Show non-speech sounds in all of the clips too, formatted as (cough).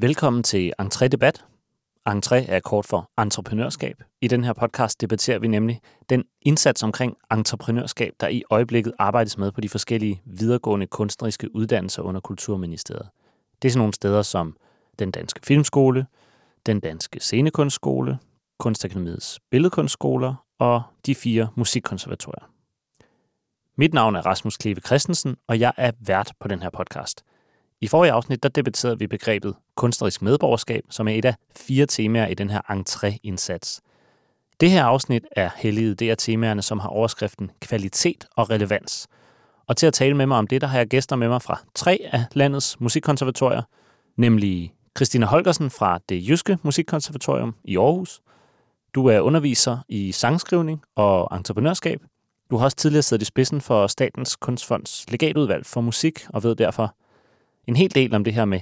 Velkommen til Entré Debat. Entré er kort for entreprenørskab. I den her podcast debatterer vi nemlig den indsats omkring entreprenørskab, der i øjeblikket arbejdes med på de forskellige videregående kunstneriske uddannelser under Kulturministeriet. Det er sådan nogle steder som den Danske Filmskole, den Danske Scenekunstskole, Kunstakademiets Billedkunstskoler og de fire musikkonservatorier. Mit navn er Rasmus Kleve Christensen, og jeg er vært på den her podcast. I forrige afsnit der debatterede vi begrebet kunstnerisk medborgerskab, som er et af fire temaer i den her entré-indsats. Det her afsnit er helliget det af temaerne, som har overskriften kvalitet og relevans. Og til at tale med mig om det, der har jeg gæster med mig fra tre af landets musikkonservatorier, nemlig Christina Holgersen fra det Jyske Musikkonservatorium i Aarhus. Du er underviser i sangskrivning og entreprenørskab. Du har også tidligere siddet i spidsen for Statens Kunstfonds legatudvalg for musik og ved derfor en hel del om det her med,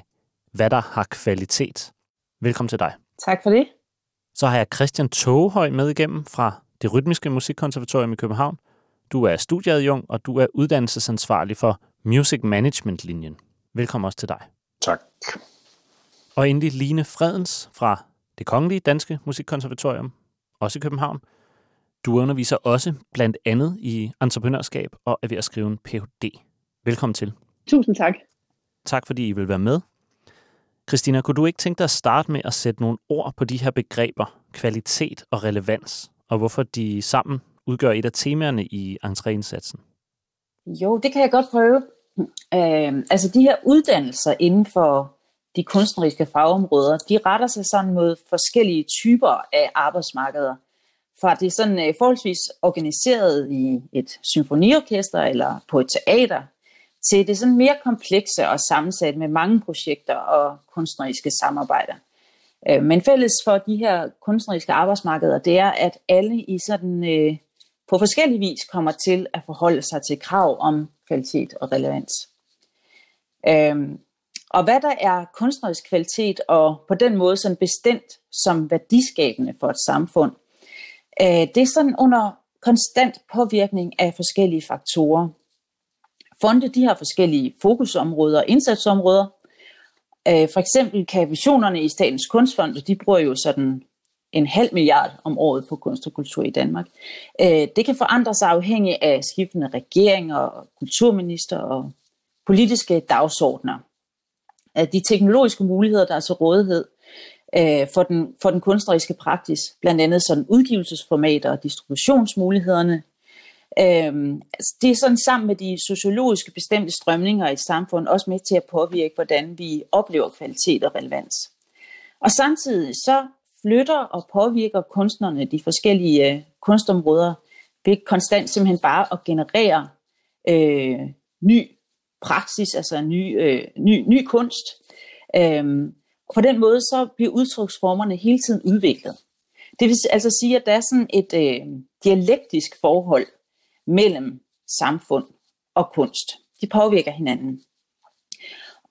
hvad der har kvalitet. Velkommen til dig. Tak for det. Så har jeg Christian Togehøj med igennem fra det Rytmiske Musikkonservatorium i København. Du er studieadjunkt, og du er uddannelsesansvarlig for Music Management-linjen. Velkommen også til dig. Tak. Og endelig Line Fredens fra det Kongelige Danske Musikkonservatorium, også i København. Du underviser også blandt andet i entreprenørskab og er ved at skrive en Ph.D. Velkommen til. Tusind tak. Tak fordi I vil være med. Christina, kunne du ikke tænke dig at starte med at sætte nogle ord på de her begreber, kvalitet og relevans, og hvorfor de sammen udgør et af temaerne i entréindsatsen? Jo, det kan jeg godt prøve. Øh, altså de her uddannelser inden for de kunstneriske fagområder, de retter sig sådan mod forskellige typer af arbejdsmarkeder. Fra det sådan øh, forholdsvis organiseret i et symfoniorkester eller på et teater, til det sådan mere komplekse og sammensat med mange projekter og kunstneriske samarbejder. Øh, men fælles for de her kunstneriske arbejdsmarkeder, det er, at alle i sådan øh, på forskellig vis kommer til at forholde sig til krav om kvalitet og relevans. Øhm, og hvad der er kunstnerisk kvalitet, og på den måde sådan bestemt som værdiskabende for et samfund, øh, det er sådan under konstant påvirkning af forskellige faktorer. Fonde de har forskellige fokusområder og indsatsområder. Øh, for eksempel kan visionerne i Statens Kunstfond, de bruger jo sådan en halv milliard om året på kunst og kultur i Danmark. Øh, det kan forandre sig afhængig af skiftende regeringer, kulturminister og politiske dagsordner. De teknologiske muligheder, der er til rådighed øh, for den, for den kunstneriske praksis, blandt andet sådan udgivelsesformater og distributionsmulighederne, Øhm, altså, det er sådan sammen med de sociologiske bestemte strømninger i et samfund også med til at påvirke, hvordan vi oplever kvalitet og relevans. Og samtidig så flytter og påvirker kunstnerne de forskellige øh, kunstområder ved konstant simpelthen bare at generere øh, ny praksis, altså ny, øh, ny, ny kunst. Øhm, på den måde så bliver udtryksformerne hele tiden udviklet. Det vil altså sige, at der er sådan et øh, dialektisk forhold mellem samfund og kunst. De påvirker hinanden.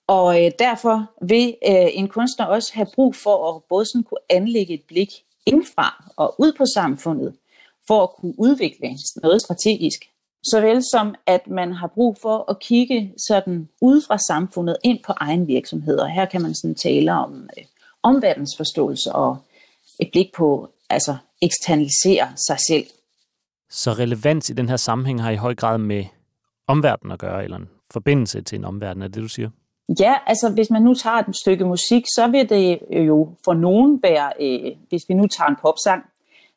Og øh, derfor vil øh, en kunstner også have brug for at både sådan kunne anlægge et blik indfra og ud på samfundet, for at kunne udvikle noget strategisk. Såvel som at man har brug for at kigge sådan ud fra samfundet ind på egen virksomhed. Og her kan man sådan tale om øh, omverdensforståelse og et blik på altså eksternalisere sig selv så relevans i den her sammenhæng har i høj grad med omverdenen at gøre, eller en forbindelse til en omverden, er det, du siger? Ja, altså hvis man nu tager et stykke musik, så vil det øh, jo for nogen være, øh, hvis vi nu tager en popsang,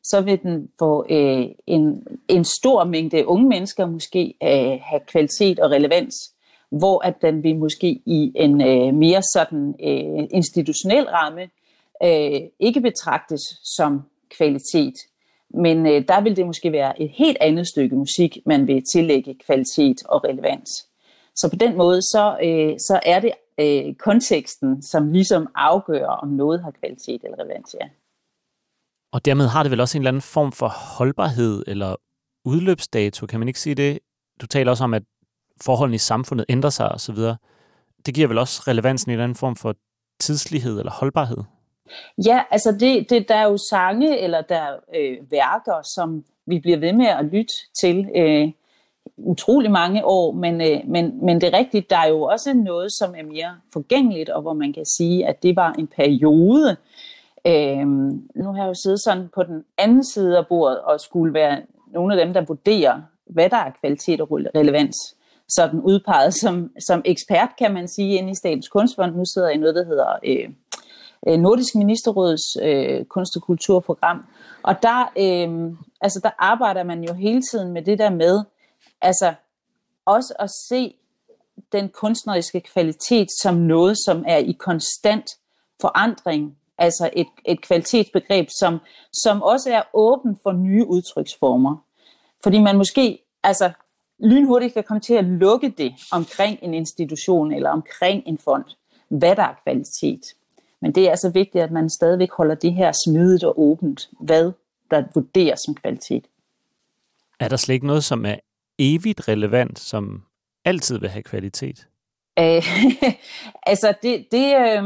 så vil den for øh, en, en stor mængde unge mennesker måske øh, have kvalitet og relevans, hvor at den vil måske i en øh, mere sådan øh, institutionel ramme øh, ikke betragtes som kvalitet. Men øh, der vil det måske være et helt andet stykke musik, man vil tillægge kvalitet og relevans. Så på den måde, så, øh, så er det øh, konteksten, som ligesom afgør, om noget har kvalitet eller relevans, ja. Og dermed har det vel også en eller anden form for holdbarhed eller udløbsdato, kan man ikke sige det? Du taler også om, at forholdene i samfundet ændrer sig osv. Det giver vel også relevansen i en eller anden form for tidslighed eller holdbarhed? Ja, altså det, det, der er jo sange eller der er øh, værker, som vi bliver ved med at lytte til øh, utrolig mange år, men, øh, men, men det er rigtigt, der er jo også noget, som er mere forgængeligt, og hvor man kan sige, at det var en periode. Øh, nu har jeg jo siddet sådan på den anden side af bordet, og skulle være nogle af dem, der vurderer, hvad der er kvalitet og relevans. Sådan udpeget som, som ekspert, kan man sige, inde i Statens Kunstfond. Nu sidder jeg i noget, der hedder øh, øh, Nordisk Ministerråds øh, kunst- og kulturprogram. Og der, øh, altså, der arbejder man jo hele tiden med det der med, altså også at se den kunstneriske kvalitet som noget, som er i konstant forandring. Altså et, et kvalitetsbegreb, som, som også er åben for nye udtryksformer. Fordi man måske altså, lynhurtigt kan komme til at lukke det omkring en institution eller omkring en fond, hvad der er kvalitet. Men det er altså vigtigt, at man stadigvæk holder det her smidigt og åbent, hvad der vurderes som kvalitet. Er der slet ikke noget, som er evigt relevant, som altid vil have kvalitet? Øh, (laughs) altså, det, det, øh,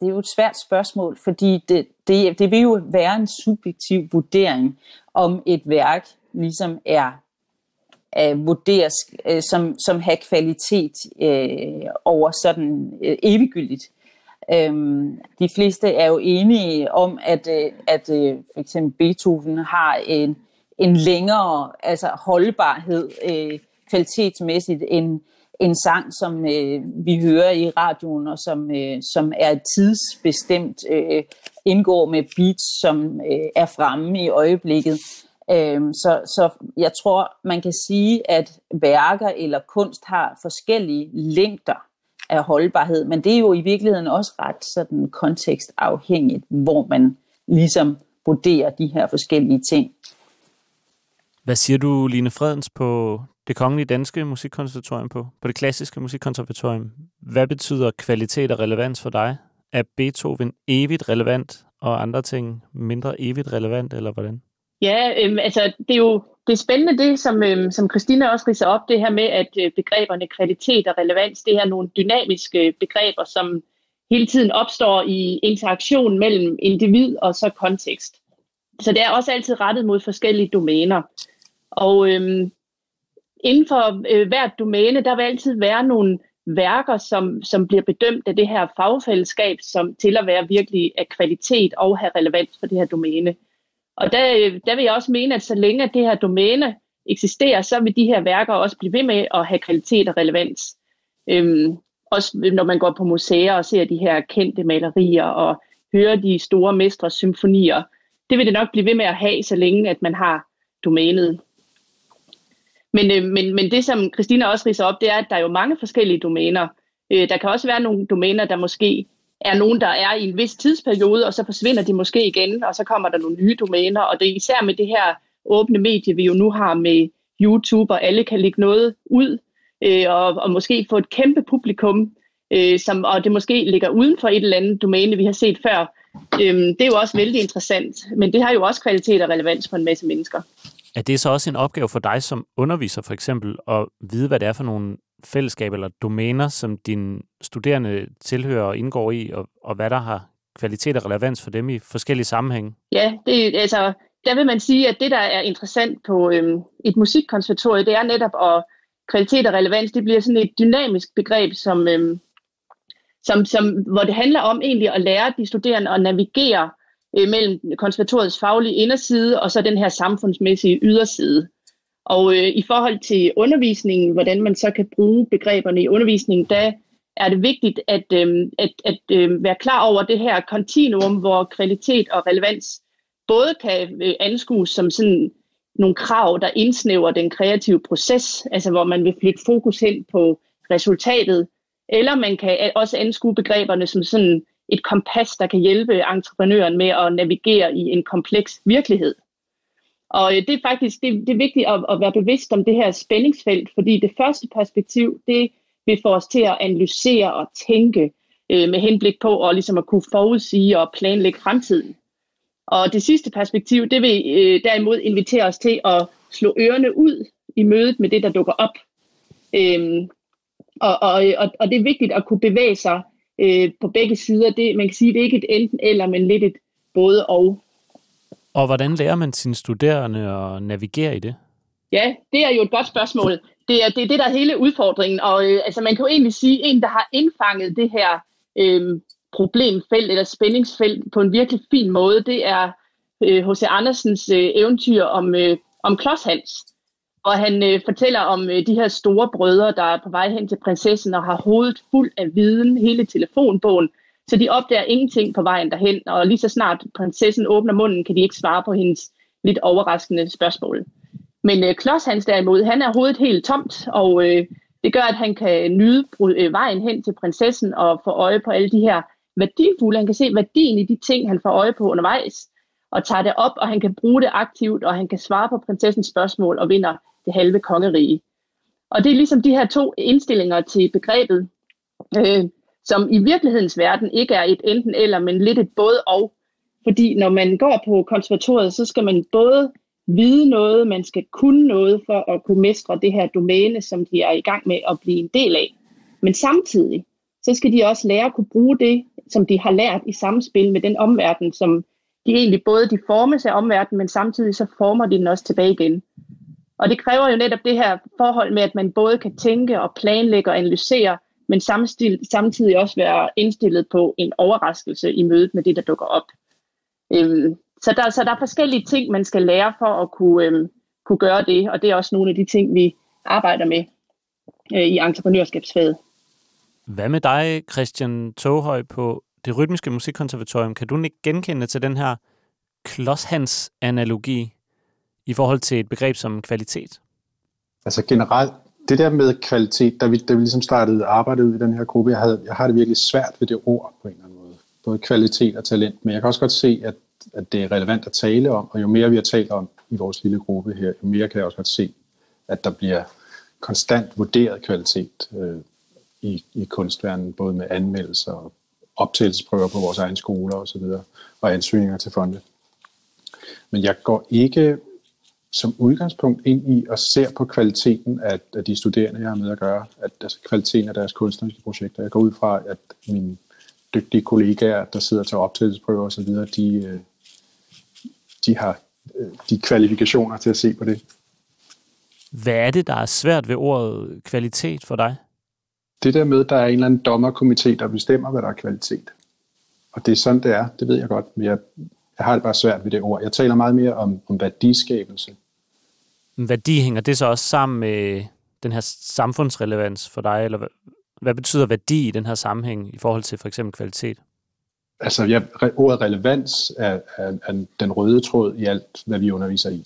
det er jo et svært spørgsmål, fordi det, det, det vil jo være en subjektiv vurdering, om et værk ligesom er øh, vurderes øh, som, som have kvalitet øh, over sådan øh, eviggyldigt. Øhm, de fleste er jo enige om, at, øh, at, at for eksempel Beethoven har en, en længere altså holdbarhed øh, kvalitetsmæssigt end en sang, som øh, vi hører i radioen, og som, øh, som er tidsbestemt, øh, indgår med beats, som øh, er fremme i øjeblikket. Øh, så, så jeg tror, man kan sige, at værker eller kunst har forskellige længder af holdbarhed, men det er jo i virkeligheden også ret sådan kontekstafhængigt, hvor man ligesom vurderer de her forskellige ting. Hvad siger du, Line Fredens, på det kongelige danske musikkonservatorium på, på det klassiske musikkonservatorium? Hvad betyder kvalitet og relevans for dig? Er Beethoven evigt relevant, og andre ting mindre evigt relevant, eller hvordan? Ja, øhm, altså det er jo det er spændende det, som, øhm, som Christina også riser op, det her med, at øh, begreberne kvalitet og relevans, det er nogle dynamiske øh, begreber, som hele tiden opstår i interaktion mellem individ og så kontekst. Så det er også altid rettet mod forskellige domæner. Og øhm, inden for øh, hvert domæne, der vil altid være nogle værker, som, som bliver bedømt af det her fagfællesskab, som til at være virkelig af kvalitet og have relevans for det her domæne. Og der, der vil jeg også mene, at så længe det her domæne eksisterer, så vil de her værker også blive ved med at have kvalitet og relevans. Øhm, også når man går på museer og ser de her kendte malerier og hører de store mestres symfonier. Det vil det nok blive ved med at have, så længe at man har domænet. Men, øh, men, men det, som Christina også riser op, det er, at der er jo mange forskellige domæner. Øh, der kan også være nogle domæner, der måske er nogen, der er i en vis tidsperiode, og så forsvinder de måske igen, og så kommer der nogle nye domæner. Og det er især med det her åbne medie, vi jo nu har med YouTube, og alle kan lægge noget ud, øh, og, og måske få et kæmpe publikum, øh, som, og det måske ligger uden for et eller andet domæne, vi har set før. Øh, det er jo også vældig interessant, men det har jo også kvalitet og relevans for en masse mennesker. Er det så også en opgave for dig som underviser for eksempel, at vide, hvad det er for nogle fællesskab eller domæner, som dine studerende tilhører og indgår i, og, og hvad der har kvalitet og relevans for dem i forskellige sammenhænge? Ja, det, altså, der vil man sige, at det, der er interessant på øhm, et musikkonservatorium, det er netop, at kvalitet og relevans, det bliver sådan et dynamisk begreb, som, øhm, som, som, hvor det handler om egentlig at lære de studerende at navigere øh, mellem konservatoriets faglige inderside og så den her samfundsmæssige yderside. Og øh, i forhold til undervisningen, hvordan man så kan bruge begreberne i undervisningen, der er det vigtigt at, øh, at, at øh, være klar over det her kontinuum, hvor kvalitet og relevans både kan øh, anskues som sådan nogle krav, der indsnæver den kreative proces, altså hvor man vil flytte fokus hen på resultatet, eller man kan øh, også anskue begreberne som sådan et kompas, der kan hjælpe entreprenøren med at navigere i en kompleks virkelighed. Og øh, det er faktisk det, det er vigtigt at, at være bevidst om det her spændingsfelt, fordi det første perspektiv, det vil få os til at analysere og tænke øh, med henblik på at, ligesom at kunne forudsige og planlægge fremtiden. Og det sidste perspektiv, det vil øh, derimod invitere os til at slå ørerne ud i mødet med det, der dukker op. Øhm, og, og, og, og det er vigtigt at kunne bevæge sig øh, på begge sider. Det, man kan sige, det er ikke et enten eller, men lidt et både og. Og hvordan lærer man sine studerende at navigere i det? Ja, det er jo et godt spørgsmål. Det er det, er det der er hele udfordringen. Og øh, altså, man kan jo egentlig sige, at en, der har indfanget det her øh, problemfelt eller spændingsfelt på en virkelig fin måde, det er H.C. Øh, Andersens øh, eventyr om, øh, om Klodshals. Og han øh, fortæller om øh, de her store brødre, der er på vej hen til prinsessen og har hovedet fuld af viden, hele telefonbogen, så de opdager ingenting på vejen derhen, og lige så snart prinsessen åbner munden, kan de ikke svare på hendes lidt overraskende spørgsmål. Men øh, Klodshans derimod, han er hovedet helt tomt, og øh, det gør, at han kan nyde øh, vejen hen til prinsessen og få øje på alle de her værdifulde. Han kan se værdien i de ting, han får øje på undervejs, og tager det op, og han kan bruge det aktivt, og han kan svare på prinsessens spørgsmål og vinder det halve kongerige. Og det er ligesom de her to indstillinger til begrebet, øh, som i virkelighedens verden ikke er et enten eller, men lidt et både og. Fordi når man går på konservatoriet, så skal man både vide noget, man skal kunne noget for at kunne mestre det her domæne, som de er i gang med at blive en del af. Men samtidig, så skal de også lære at kunne bruge det, som de har lært i samspil med den omverden, som de egentlig både de formes af omverdenen, men samtidig så former de den også tilbage igen. Og det kræver jo netop det her forhold med, at man både kan tænke og planlægge og analysere, men samtidig også være indstillet på en overraskelse i mødet med det, der dukker op. Øhm, så, der, så der er forskellige ting, man skal lære for at kunne, øhm, kunne gøre det, og det er også nogle af de ting, vi arbejder med øh, i entreprenørskabsfaget. Hvad med dig, Christian Toghøj, på det rytmiske musikkonservatorium? Kan du ikke genkende til den her klodshans-analogi i forhold til et begreb som kvalitet? Altså generelt, det der med kvalitet, da vi, da vi ligesom startede arbejdet ud i den her gruppe, jeg, havde, jeg har det virkelig svært ved det ord på en eller anden måde. Både kvalitet og talent, men jeg kan også godt se, at, at det er relevant at tale om, og jo mere vi har talt om i vores lille gruppe her, jo mere kan jeg også godt se, at der bliver konstant vurderet kvalitet øh, i, i kunstverdenen, både med anmeldelser og optagelsesprøver på vores egen skoler osv., og, og ansøgninger til fonde. Men jeg går ikke som udgangspunkt ind i og ser på kvaliteten af, af de studerende, jeg har med at gøre, at altså kvaliteten af deres kunstneriske projekter. Jeg går ud fra, at mine dygtige kollegaer, der sidder til optagelsesprøver osv., de, øh, de har øh, de kvalifikationer til at se på det. Hvad er det, der er svært ved ordet kvalitet for dig? Det der med, der er en eller anden dommerkomité, der bestemmer, hvad der er kvalitet. Og det er sådan, det er. Det ved jeg godt. Men jeg, jeg har det bare svært ved det ord. Jeg taler meget mere om, om værdiskabelse. Værdi hænger det så også sammen med den her samfundsrelevans for dig, eller hvad, hvad betyder værdi i den her sammenhæng i forhold til for eksempel kvalitet? Altså, ja, ordet relevans er, er, er den røde tråd i alt, hvad vi underviser i,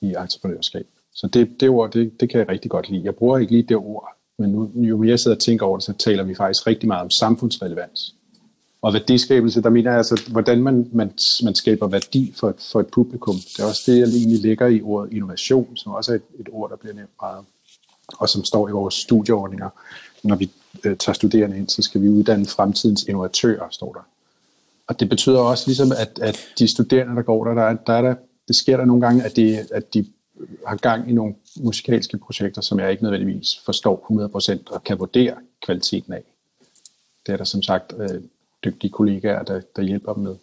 i entreprenørskab. Så det, det ord, det, det kan jeg rigtig godt lide. Jeg bruger ikke lige det ord, men nu, jo mere jeg sidder og tænker over det, så taler vi faktisk rigtig meget om samfundsrelevans. Og værdiskabelse, der mener jeg altså, hvordan man, man, man skaber værdi for, for et publikum. Det er også det, jeg egentlig ligger i ordet innovation, som også er et, et ord, der bliver nævnt meget, og som står i vores studieordninger. Når vi øh, tager studerende ind, så skal vi uddanne fremtidens innovatører, står der. Og det betyder også ligesom, at, at de studerende, der går der, der, er, der, er der det sker der nogle gange, at de, at de har gang i nogle musikalske projekter, som jeg ikke nødvendigvis forstår 100% og kan vurdere kvaliteten af. Det er der som sagt øh, dygtige kollegaer, der, der hjælper dem med.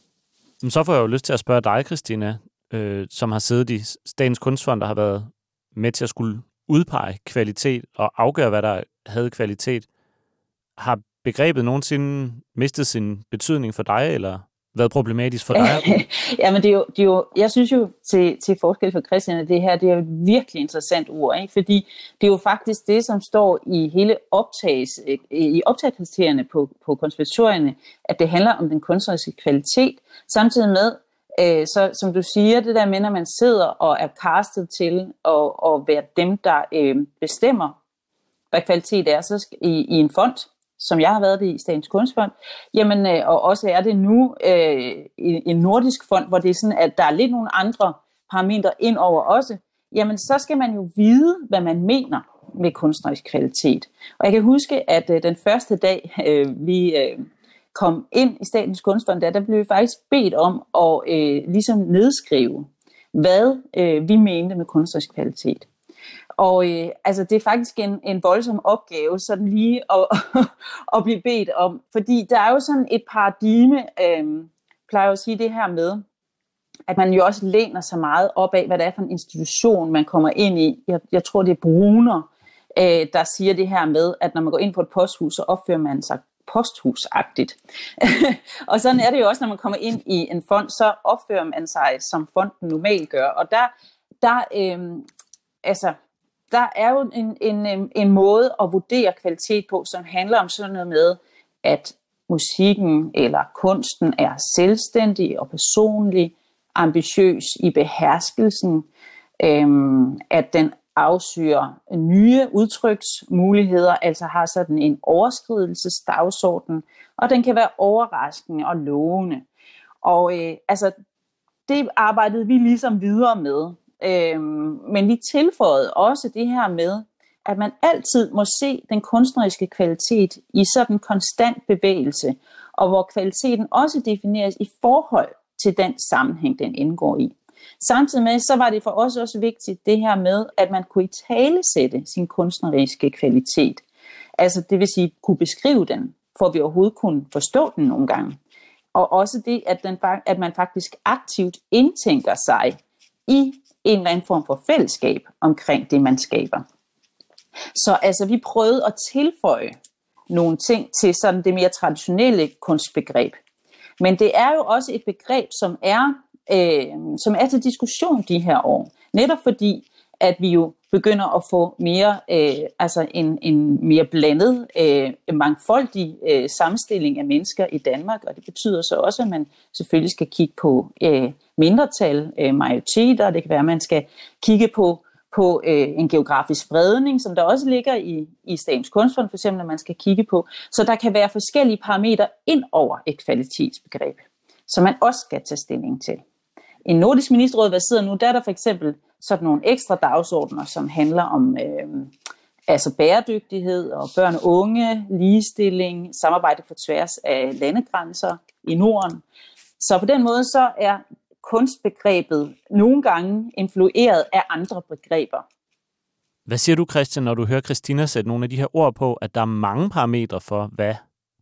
Men så får jeg jo lyst til at spørge dig, Christina, øh, som har siddet i Statens Kunstfond, der har været med til at skulle udpege kvalitet og afgøre, hvad der havde kvalitet. Har begrebet nogensinde mistet sin betydning for dig, eller været problematisk for dig? (laughs) ja, men det er jo, det er jo, jeg synes jo til, til forskel for Christian, at det her det er et virkelig interessant ord, ikke? fordi det er jo faktisk det, som står i hele optages, i optagskriterierne på, på konservatorierne, at det handler om den kunstneriske kvalitet, samtidig med, øh, så som du siger, det der med, når man sidder og er castet til at, at være dem, der øh, bestemmer, hvad kvalitet er så i, i en fond, som jeg har været det i Statens Kunstfond, jamen, øh, og også er det nu øh, en nordisk fond, hvor det er sådan, at der er lidt nogle andre parametre ind over også, jamen så skal man jo vide, hvad man mener med kunstnerisk kvalitet. Og jeg kan huske, at øh, den første dag, øh, vi øh, kom ind i Statens Kunstfond, der, der blev vi faktisk bedt om at øh, ligesom nedskrive, hvad øh, vi mente med kunstnerisk kvalitet. Og øh, altså, det er faktisk en, en voldsom opgave, sådan lige at, (laughs) at blive bedt om. Fordi der er jo sådan et paradigme, øh, plejer at sige det her med, at man jo også læner sig meget op af, hvad det er for en institution, man kommer ind i. Jeg, jeg tror, det er Bruner, øh, der siger det her med, at når man går ind på et posthus, så opfører man sig posthusagtigt. (laughs) og sådan er det jo også, når man kommer ind i en fond, så opfører man sig, som fonden normalt gør. Og der, der, øh, altså, der er jo en, en, en måde at vurdere kvalitet på, som handler om sådan noget med, at musikken eller kunsten er selvstændig og personlig, ambitiøs i beherskelsen, øhm, at den afsyrer nye udtryksmuligheder, altså har sådan en overskridelsesdagsorden, og den kan være overraskende og lovende. Og øh, altså, det arbejdede vi ligesom videre med. Øhm, men vi tilføjede også det her med, at man altid må se den kunstneriske kvalitet i sådan konstant bevægelse, og hvor kvaliteten også defineres i forhold til den sammenhæng, den indgår i. Samtidig med, så var det for os også vigtigt det her med, at man kunne i tale sætte sin kunstneriske kvalitet. Altså det vil sige, kunne beskrive den, for at vi overhovedet kunne forstå den nogle gange. Og også det, at, den, at man faktisk aktivt indtænker sig i en eller anden form for fællesskab omkring det, man skaber. Så altså, vi prøvede at tilføje nogle ting til sådan det mere traditionelle kunstbegreb. Men det er jo også et begreb, som er, øh, som er til diskussion de her år. Netop fordi, at vi jo begynder at få mere, øh, altså en, en mere blandet, øh, mangfoldig øh, sammenstilling af mennesker i Danmark, og det betyder så også, at man selvfølgelig skal kigge på øh, mindretal, øh, majoriteter, det kan være, at man skal kigge på på øh, en geografisk spredning, som der også ligger i, i Statens Kunstfond, for eksempel, at man skal kigge på. Så der kan være forskellige parametre ind over et kvalitetsbegreb, som man også skal tage stilling til. I Nordisk Ministerråd, hvad sidder nu, der er der for eksempel sådan nogle ekstra dagsordner, som handler om øh, altså bæredygtighed og børn og unge, ligestilling, samarbejde på tværs af landegrænser i Norden. Så på den måde så er kunstbegrebet nogle gange influeret af andre begreber. Hvad siger du, Christian, når du hører Christina sætte nogle af de her ord på, at der er mange parametre for, hvad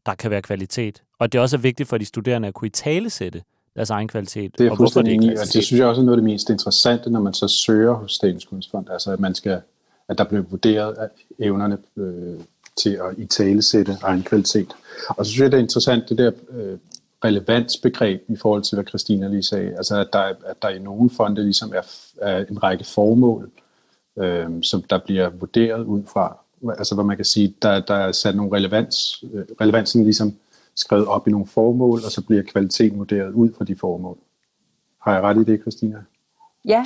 der kan være kvalitet, og det også er vigtigt for de studerende at kunne i tale sætte deres egen kvalitet. Det er fuldstændig enig og det synes jeg også er noget af det mest interessante, når man så søger hos Statens Kunstfond, altså at man skal, at der bliver vurderet af evnerne øh, til at i tale sætte egen kvalitet. Og så synes jeg, det er interessant, det der øh, relevansbegreb i forhold til, hvad Christina lige sagde. Altså, at der, at der i nogle fonde ligesom er, er en række formål, øh, som der bliver vurderet ud fra. Altså, hvor man kan sige, der, der er sat nogle relevans, øh, relevansen ligesom skrevet op i nogle formål, og så bliver kvaliteten vurderet ud fra de formål. Har jeg ret i det, Christina? Ja,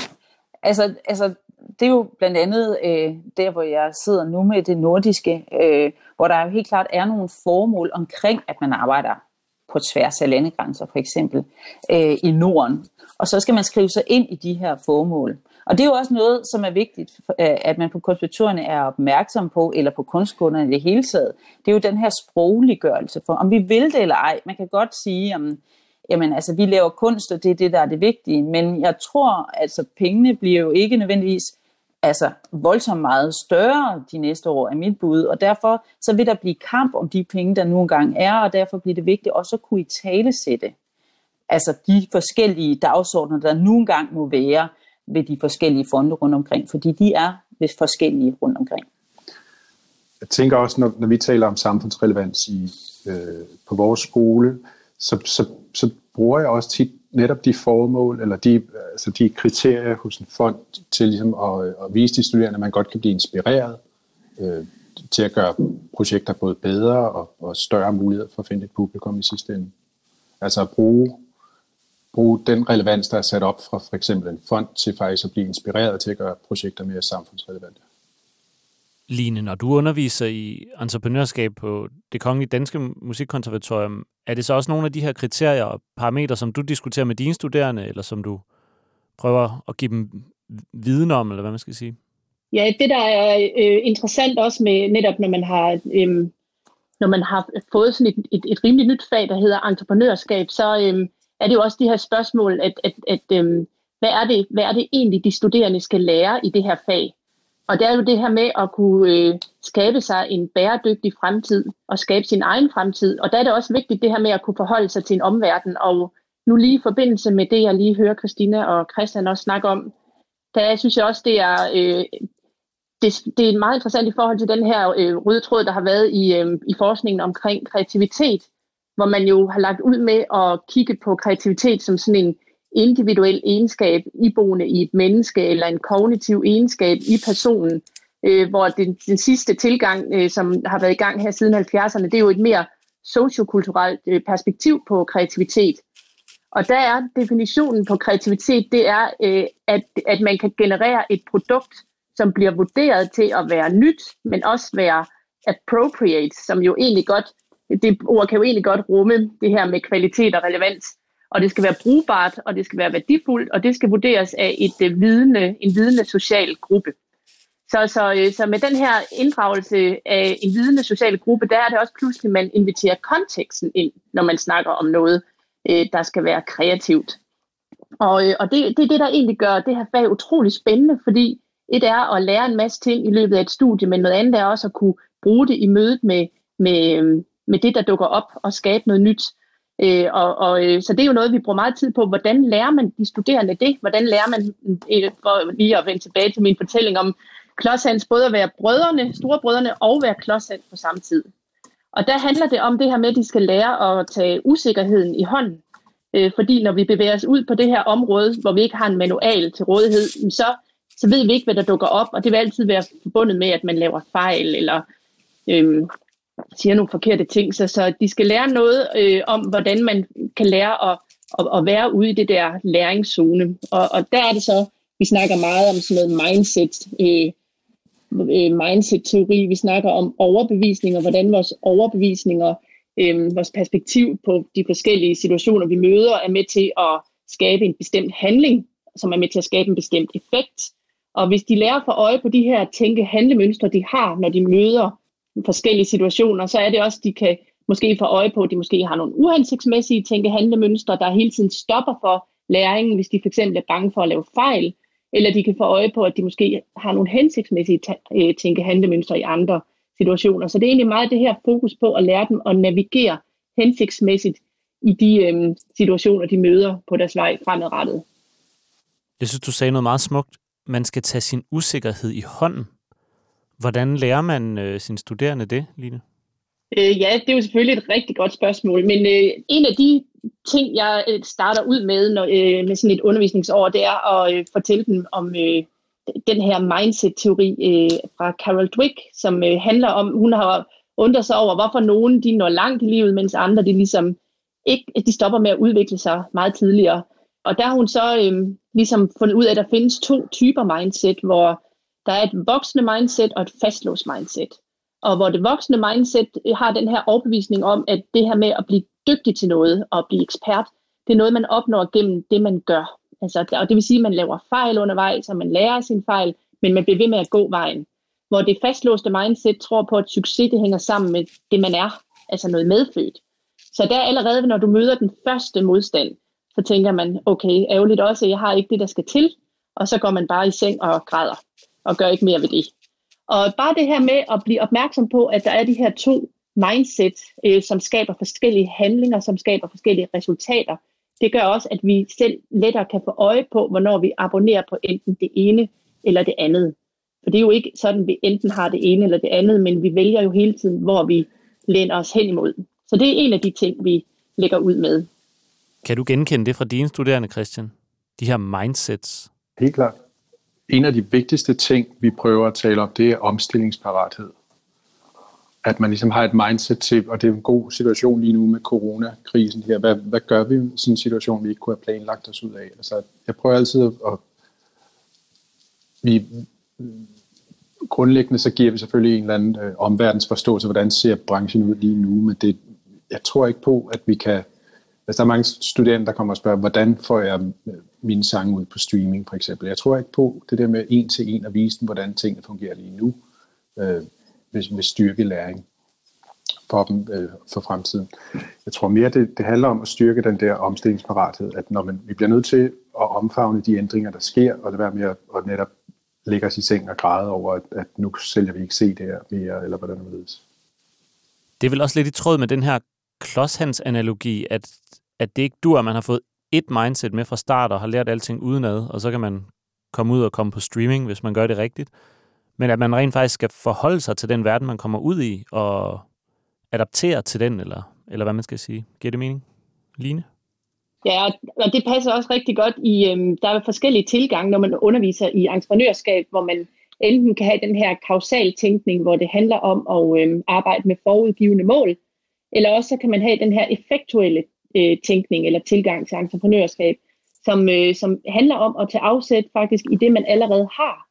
altså, altså det er jo blandt andet øh, der, hvor jeg sidder nu med det nordiske, øh, hvor der jo helt klart er nogle formål omkring, at man arbejder på tværs af landegrænser for eksempel øh, i Norden. Og så skal man skrive sig ind i de her formål. Og det er jo også noget, som er vigtigt, øh, at man på konservatorierne er opmærksom på, eller på kunstkunderne i det hele taget. Det er jo den her sprogliggørelse for, om vi vil det eller ej. Man kan godt sige, om, jamen altså, vi laver kunst, og det er det, der er det vigtige. Men jeg tror, altså, pengene bliver jo ikke nødvendigvis altså voldsomt meget større de næste år, er mit bud, og derfor så vil der blive kamp om de penge, der nu engang er, og derfor bliver det vigtigt også at kunne i tale sætte altså de forskellige dagsordner, der nu engang må være ved de forskellige fonde rundt omkring, fordi de er vist forskellige rundt omkring. Jeg tænker også, når, når vi taler om samfundsrelevans i, øh, på vores skole, så, så, så bruger jeg også tit netop de formål, eller de, altså de kriterier hos en fond til ligesom at, at vise de studerende, at man godt kan blive inspireret øh, til at gøre projekter både bedre og, og større mulighed for at finde et publikum i sidste ende. Altså at bruge, bruge den relevans, der er sat op fra for eksempel en fond, til faktisk at blive inspireret til at gøre projekter mere samfundsrelevante. Line, når du underviser i entreprenørskab på det Kongelige Danske Musikkonservatorium, er det så også nogle af de her kriterier og parametre, som du diskuterer med dine studerende, eller som du prøver at give dem viden om, eller hvad man skal sige? Ja, det der er øh, interessant også med netop, når man har, øh, når man har fået sådan et, et, et rimelig nyt fag, der hedder entreprenørskab, så øh, er det jo også de her spørgsmål, at, at, at øhm, hvad, er det, hvad er det egentlig, de studerende skal lære i det her fag? Og det er jo det her med at kunne øh, skabe sig en bæredygtig fremtid og skabe sin egen fremtid. Og der er det også vigtigt det her med at kunne forholde sig til en omverden og nu lige i forbindelse med det, jeg lige hører Christina og Christian også snakke om, der synes jeg også, det er, øh, det, det er meget interessant i forhold til den her øh, røde tråd, der har været i, øh, i forskningen omkring kreativitet, hvor man jo har lagt ud med at kigge på kreativitet som sådan en individuel egenskab iboende i et menneske, eller en kognitiv egenskab i personen, øh, hvor den, den sidste tilgang, øh, som har været i gang her siden 70'erne, det er jo et mere sociokulturelt øh, perspektiv på kreativitet. Og der er definitionen på kreativitet, det er, øh, at, at man kan generere et produkt, som bliver vurderet til at være nyt, men også være appropriate, som jo egentlig godt, det ord kan jo egentlig godt rumme det her med kvalitet og relevans. Og det skal være brugbart, og det skal være værdifuldt, og det skal vurderes af et øh, vidende, en vidende social gruppe. Så, så, øh, så med den her inddragelse af en vidende social gruppe, der er det også pludselig, man inviterer konteksten ind, når man snakker om noget, øh, der skal være kreativt. Og, og det, det er det, der egentlig gør det her fag utrolig spændende, fordi et er at lære en masse ting i løbet af et studie, men noget andet er også at kunne bruge det i mødet med, med, øhm, med det, der dukker op og skabe noget nyt. Øh, og, og, øh, så det er jo noget, vi bruger meget tid på. Hvordan lærer man de studerende det? Hvordan lærer man, øh, for lige at vende tilbage til min fortælling om klodshands, både at være brødrene, storebrødrene og være klodshands på samme tid. Og der handler det om det her med, at de skal lære at tage usikkerheden i hånden. Øh, fordi når vi bevæger os ud på det her område, hvor vi ikke har en manual til rådighed, så så ved vi ikke, hvad der dukker op, og det vil altid være forbundet med, at man laver fejl, eller øh, siger nogle forkerte ting. Så, så de skal lære noget øh, om, hvordan man kan lære at, at, at være ude i det der læringszone. Og, og der er det så, vi snakker meget om sådan noget mindset, øh, øh, mindset-teori. Vi snakker om overbevisninger, hvordan vores overbevisninger, øh, vores perspektiv på de forskellige situationer, vi møder, er med til at skabe en bestemt handling, som er med til at skabe en bestemt effekt. Og hvis de lærer for øje på de her tænke-handlemønstre, de har, når de møder forskellige situationer, så er det også, de kan måske få øje på, at de måske har nogle uhensigtsmæssige tænke-handlemønstre, der hele tiden stopper for læringen, hvis de fx er bange for at lave fejl, eller de kan få øje på, at de måske har nogle hensigtsmæssige tænkehandlemønstre øh, tænke-handlemønstre i andre situationer. Så det er egentlig meget det her fokus på at lære dem at navigere hensigtsmæssigt i de øhm, situationer, de møder på deres vej fremadrettet. Jeg synes, du sagde noget meget smukt man skal tage sin usikkerhed i hånden. Hvordan lærer man øh, sine studerende det, Line? Øh, ja, det er jo selvfølgelig et rigtig godt spørgsmål, men øh, en af de ting, jeg øh, starter ud med når, øh, med sådan et undervisningsår, det er at øh, fortælle dem om øh, den her mindset-teori øh, fra Carol Dweck, som øh, handler om, hun har undret sig over, hvorfor nogen de når langt i livet, mens andre de ligesom ikke, de stopper med at udvikle sig meget tidligere. Og der har hun så øh, ligesom fundet ud af, at der findes to typer mindset, hvor der er et voksende mindset og et fastlåst mindset. Og hvor det voksne mindset har den her overbevisning om, at det her med at blive dygtig til noget og blive ekspert, det er noget, man opnår gennem det, man gør. Altså, og det vil sige, at man laver fejl undervejs, og man lærer sin fejl, men man bliver ved med at gå vejen. Hvor det fastlåste mindset tror på, at succes det hænger sammen med det, man er, altså noget medfødt. Så der allerede, når du møder den første modstand, så tænker man, okay, ærgerligt også, jeg har ikke det, der skal til, og så går man bare i seng og græder, og gør ikke mere ved det. Og bare det her med at blive opmærksom på, at der er de her to mindset, øh, som skaber forskellige handlinger, som skaber forskellige resultater, det gør også, at vi selv lettere kan få øje på, hvornår vi abonnerer på enten det ene eller det andet. For det er jo ikke sådan, at vi enten har det ene eller det andet, men vi vælger jo hele tiden, hvor vi læner os hen imod. Så det er en af de ting, vi lægger ud med. Kan du genkende det fra dine studerende, Christian? De her mindsets? Helt klart. En af de vigtigste ting, vi prøver at tale om, det er omstillingsparathed. At man ligesom har et mindset til, og det er en god situation lige nu med coronakrisen her. Hvad, hvad gør vi i sådan en situation, vi ikke kunne have planlagt os ud af? Altså, jeg prøver altid at... Vi, grundlæggende så giver vi selvfølgelig en eller anden øh, omverdensforståelse, hvordan ser branchen ud lige nu, men det, jeg tror ikke på, at vi kan Altså, der er mange studerende, der kommer og spørger, hvordan får jeg øh, mine sange ud på streaming, for eksempel. Jeg tror ikke på det der med en til en at vise dem, hvordan tingene fungerer lige nu, øh, med, med styrkelæring for dem øh, for fremtiden. Jeg tror mere, det, det handler om at styrke den der omstillingsparathed, at når man, vi bliver nødt til at omfavne de ændringer, der sker, og det være med at, at netop lægge os i seng og græde over, at, at nu sælger vi ikke se det her mere, eller hvordan det vil Det er vel også lidt i tråd med den her klodshands analogi, at, at det ikke dur, at man har fået et mindset med fra start og har lært alting udenad, og så kan man komme ud og komme på streaming, hvis man gør det rigtigt. Men at man rent faktisk skal forholde sig til den verden, man kommer ud i, og adaptere til den, eller, eller hvad man skal sige. Giver det mening? Line? Ja, og det passer også rigtig godt i, øhm, der er forskellige tilgange, når man underviser i entreprenørskab, hvor man enten kan have den her kausal tænkning, hvor det handler om at øhm, arbejde med forudgivende mål, eller også så kan man have den her effektuelle øh, tænkning eller tilgang til entreprenørskab, som, øh, som handler om at tage afsæt faktisk i det, man allerede har,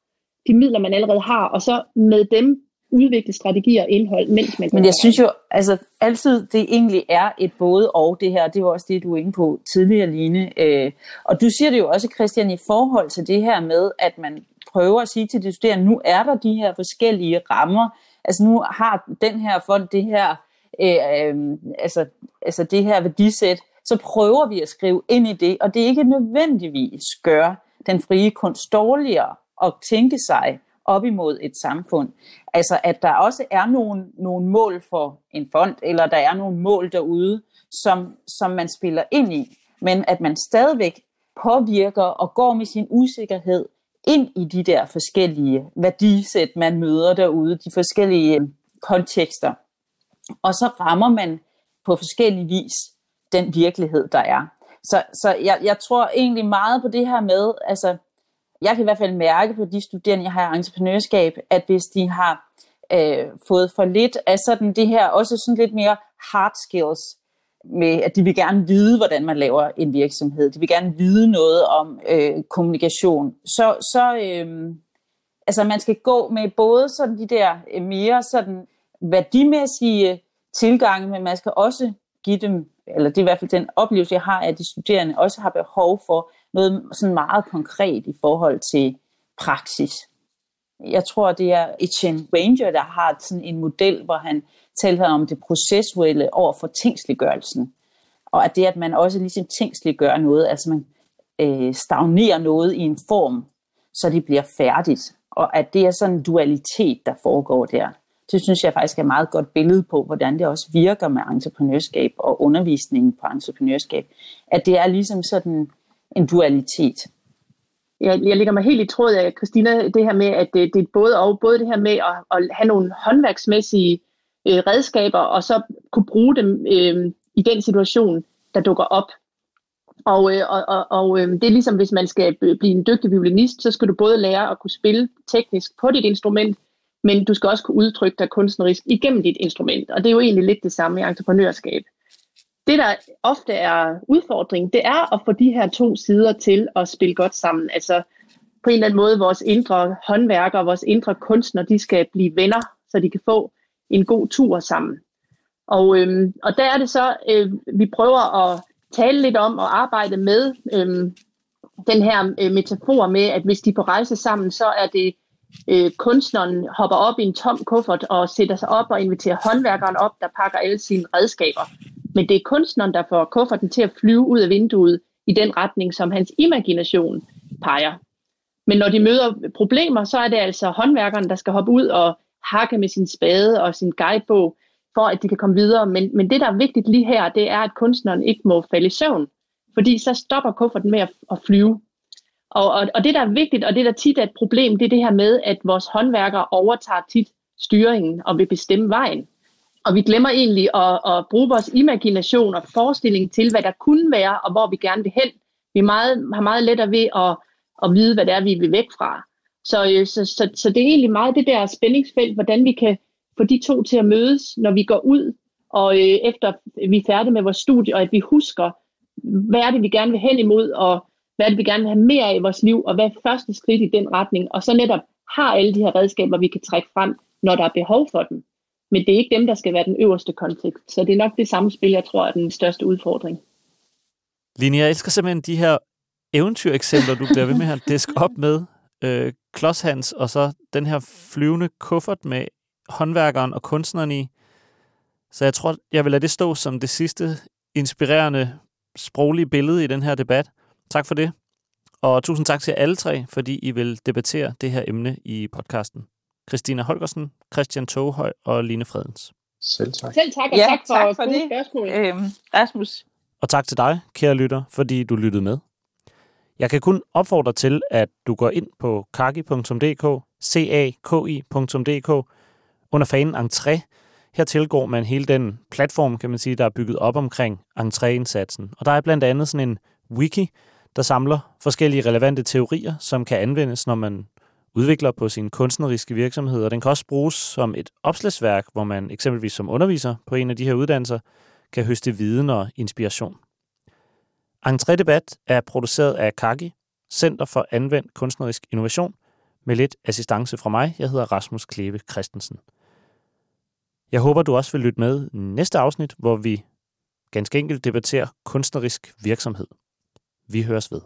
de midler, man allerede har, og så med dem udvikle strategier og indhold, mens man Men jeg synes jo, altså altid det egentlig er et både og. Det her, det var også det, du er inde på tidligere, Line. Øh, og du siger det jo også, Christian, i forhold til det her med, at man prøver at sige til de studerende, nu er der de her forskellige rammer, altså nu har den her fond det her, Øh, øh, altså, altså det her værdisæt, så prøver vi at skrive ind i det, og det er ikke nødvendigvis gør den frie kunst dårligere at tænke sig op imod et samfund. Altså at der også er nogle, nogle mål for en fond, eller der er nogle mål derude, som, som man spiller ind i, men at man stadigvæk påvirker og går med sin usikkerhed ind i de der forskellige værdisæt, man møder derude, de forskellige kontekster. Og så rammer man på forskellige vis den virkelighed, der er. Så, så jeg, jeg tror egentlig meget på det her med, altså jeg kan i hvert fald mærke på de studerende, jeg har i entreprenørskab, at hvis de har øh, fået for lidt af sådan det her, også sådan lidt mere hard skills, med at de vil gerne vide, hvordan man laver en virksomhed. De vil gerne vide noget om øh, kommunikation. Så, så øh, altså man skal gå med både sådan de der øh, mere sådan værdimæssige tilgange, men man skal også give dem, eller det er i hvert fald den oplevelse, jeg har, at de studerende også har behov for noget sådan meget konkret i forhold til praksis. Jeg tror, det er Etienne Ranger, der har sådan en model, hvor han taler om det processuelle over for tingsliggørelsen. Og at det, at man også ligesom tingsliggør noget, altså man øh, stagnerer noget i en form, så det bliver færdigt. Og at det er sådan en dualitet, der foregår der. Det synes jeg faktisk er et meget godt billede på, hvordan det også virker med entreprenørskab og undervisningen på entreprenørskab. At det er ligesom sådan en dualitet. Jeg, jeg ligger mig helt i tråd af, Christina, det her med, at det, det er både og, både det her med at, at have nogle håndværksmæssige øh, redskaber, og så kunne bruge dem øh, i den situation, der dukker op. Og, øh, og, og, og øh, det er ligesom, hvis man skal øh, blive en dygtig violinist, så skal du både lære at kunne spille teknisk på dit instrument, men du skal også kunne udtrykke dig kunstnerisk igennem dit instrument. Og det er jo egentlig lidt det samme i entreprenørskab det, der ofte er udfordringen, det er at få de her to sider til at spille godt sammen. Altså på en eller anden måde, vores indre håndværkere, vores indre kunstner, de skal blive venner, så de kan få en god tur sammen. Og, øhm, og der er det så, øh, vi prøver at tale lidt om og arbejde med øhm, den her øh, metafor med, at hvis de er på rejse sammen, så er det øh, kunstneren hopper op i en tom kuffert og sætter sig op og inviterer håndværkeren op, der pakker alle sine redskaber. Men det er kunstneren, der får kufferten til at flyve ud af vinduet i den retning, som hans imagination peger. Men når de møder problemer, så er det altså håndværkeren, der skal hoppe ud og hakke med sin spade og sin guidebog, for at de kan komme videre. Men, men det, der er vigtigt lige her, det er, at kunstneren ikke må falde i søvn, fordi så stopper kufferten med at, at flyve. Og, og, og det, der er vigtigt, og det, der tit er et problem, det er det her med, at vores håndværkere overtager tit styringen og vil bestemme vejen. Og vi glemmer egentlig at, at bruge vores imagination og forestilling til, hvad der kunne være, og hvor vi gerne vil hen. Vi meget, har meget lettere ved at, at vide, hvad det er, vi vil væk fra. Så, øh, så, så, så det er egentlig meget det der spændingsfelt, hvordan vi kan få de to til at mødes, når vi går ud, og øh, efter vi er færdige med vores studie, og at vi husker, hvad er det, vi gerne vil hen imod, og hvad er det, vi gerne vil have mere af i vores liv, og hvad er første skridt i den retning, og så netop har alle de her redskaber, vi kan trække frem, når der er behov for dem. Men det er ikke dem, der skal være den øverste kontekst. Så det er nok det samme spil, jeg tror er den største udfordring. Line, jeg elsker simpelthen de her eventyreksempler, du bliver ved med at diske op med. Øh, Klodshands, og så den her flyvende kuffert med håndværkeren og kunstneren i. Så jeg tror, jeg vil lade det stå som det sidste inspirerende sproglige billede i den her debat. Tak for det. Og tusind tak til alle tre, fordi I vil debattere det her emne i podcasten. Christina Holgersen, Christian Toghøj og Line Fredens. Selv tak. Selv tak, og ja, tak for, tak for det. spørgsmål. Øhm, Rasmus. og tak til dig, kære lytter, fordi du lyttede med. Jeg kan kun opfordre til, at du går ind på kaki.dk, caki.dk, under fanen entré. Her tilgår man hele den platform, kan man sige, der er bygget op omkring entréindsatsen. Og der er blandt andet sådan en wiki, der samler forskellige relevante teorier, som kan anvendes, når man udvikler på sin kunstneriske virksomhed. Og den kan også bruges som et opslagsværk, hvor man eksempelvis som underviser på en af de her uddannelser kan høste viden og inspiration. Entré Debat er produceret af Kaki, Center for Anvendt Kunstnerisk Innovation, med lidt assistance fra mig. Jeg hedder Rasmus Kleve Christensen. Jeg håber, du også vil lytte med i næste afsnit, hvor vi ganske enkelt debatterer kunstnerisk virksomhed. Vi høres ved.